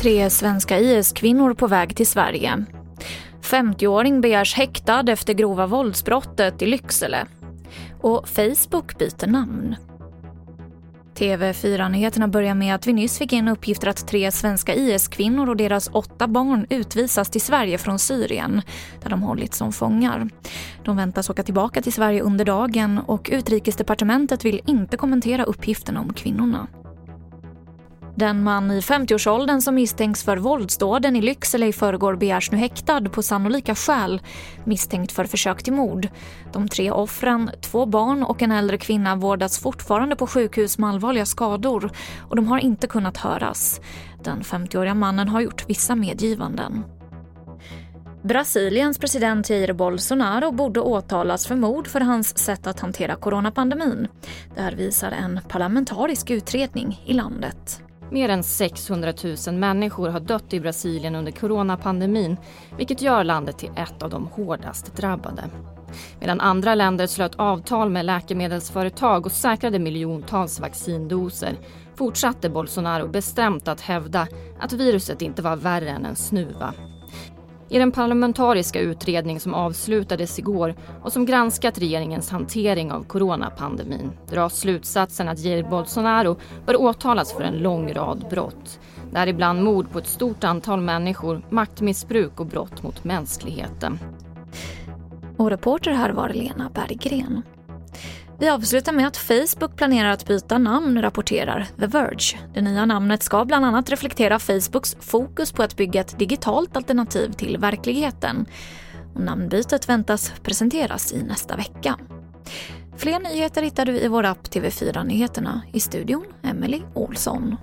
Tre svenska IS-kvinnor på väg till Sverige. 50-åring begärs häktad efter grova våldsbrottet i Lycksele. Och Facebook byter namn. TV4-nyheterna börjar med att vi nyss fick in uppgifter att tre svenska IS-kvinnor och deras åtta barn utvisas till Sverige från Syrien, där de hållits som fångar. De väntas åka tillbaka till Sverige under dagen och utrikesdepartementet vill inte kommentera uppgifterna om kvinnorna. Den man i 50-årsåldern som misstänks för våldsdåden i Lycksele i förrgår begärs nu häktad på sannolika skäl misstänkt för försök till mord. De tre offren, två barn och en äldre kvinna vårdas fortfarande på sjukhus med allvarliga skador och de har inte kunnat höras. Den 50-åriga mannen har gjort vissa medgivanden. Brasiliens president Jair Bolsonaro borde åtalas för mord för hans sätt att hantera coronapandemin. Det här visar en parlamentarisk utredning i landet. Mer än 600 000 människor har dött i Brasilien under coronapandemin vilket gör landet till ett av de hårdast drabbade. Medan andra länder slöt avtal med läkemedelsföretag och säkrade miljontals vaccindoser fortsatte Bolsonaro bestämt att hävda att viruset inte var värre än en snuva. I den parlamentariska utredning som avslutades igår och som granskat regeringens hantering av coronapandemin dras slutsatsen att Jair Bolsonaro bör åtalas för en lång rad brott. Däribland mord på ett stort antal människor, maktmissbruk och brott mot mänskligheten. Och reporter här var Lena Berggren. Vi avslutar med att Facebook planerar att byta namn, rapporterar The Verge. Det nya namnet ska bland annat reflektera Facebooks fokus på att bygga ett digitalt alternativ till verkligheten. Och namnbytet väntas presenteras i nästa vecka. Fler nyheter hittar du i vår app TV4 Nyheterna. I studion, Emily Olsson.